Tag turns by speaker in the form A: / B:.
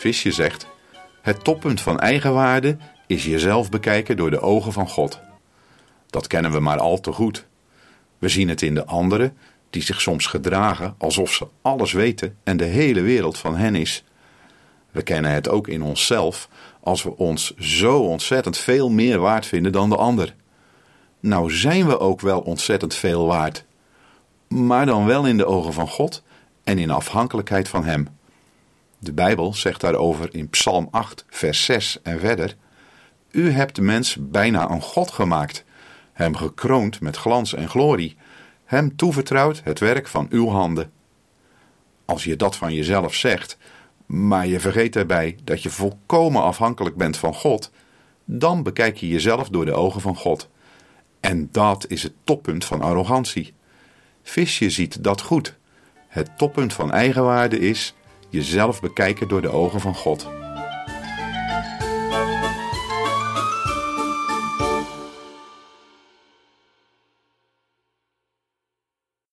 A: Visje zegt: Het toppunt van eigenwaarde is jezelf bekijken door de ogen van God. Dat kennen we maar al te goed. We zien het in de anderen, die zich soms gedragen alsof ze alles weten en de hele wereld van hen is. We kennen het ook in onszelf als we ons zo ontzettend veel meer waard vinden dan de ander. Nou zijn we ook wel ontzettend veel waard, maar dan wel in de ogen van God en in afhankelijkheid van Hem. De Bijbel zegt daarover in Psalm 8, vers 6 en verder: U hebt de mens bijna een God gemaakt, hem gekroond met glans en glorie, hem toevertrouwd het werk van uw handen. Als je dat van jezelf zegt, maar je vergeet daarbij dat je volkomen afhankelijk bent van God, dan bekijk je jezelf door de ogen van God. En dat is het toppunt van arrogantie. Visje ziet dat goed. Het toppunt van eigenwaarde is jezelf bekijken door de ogen van God.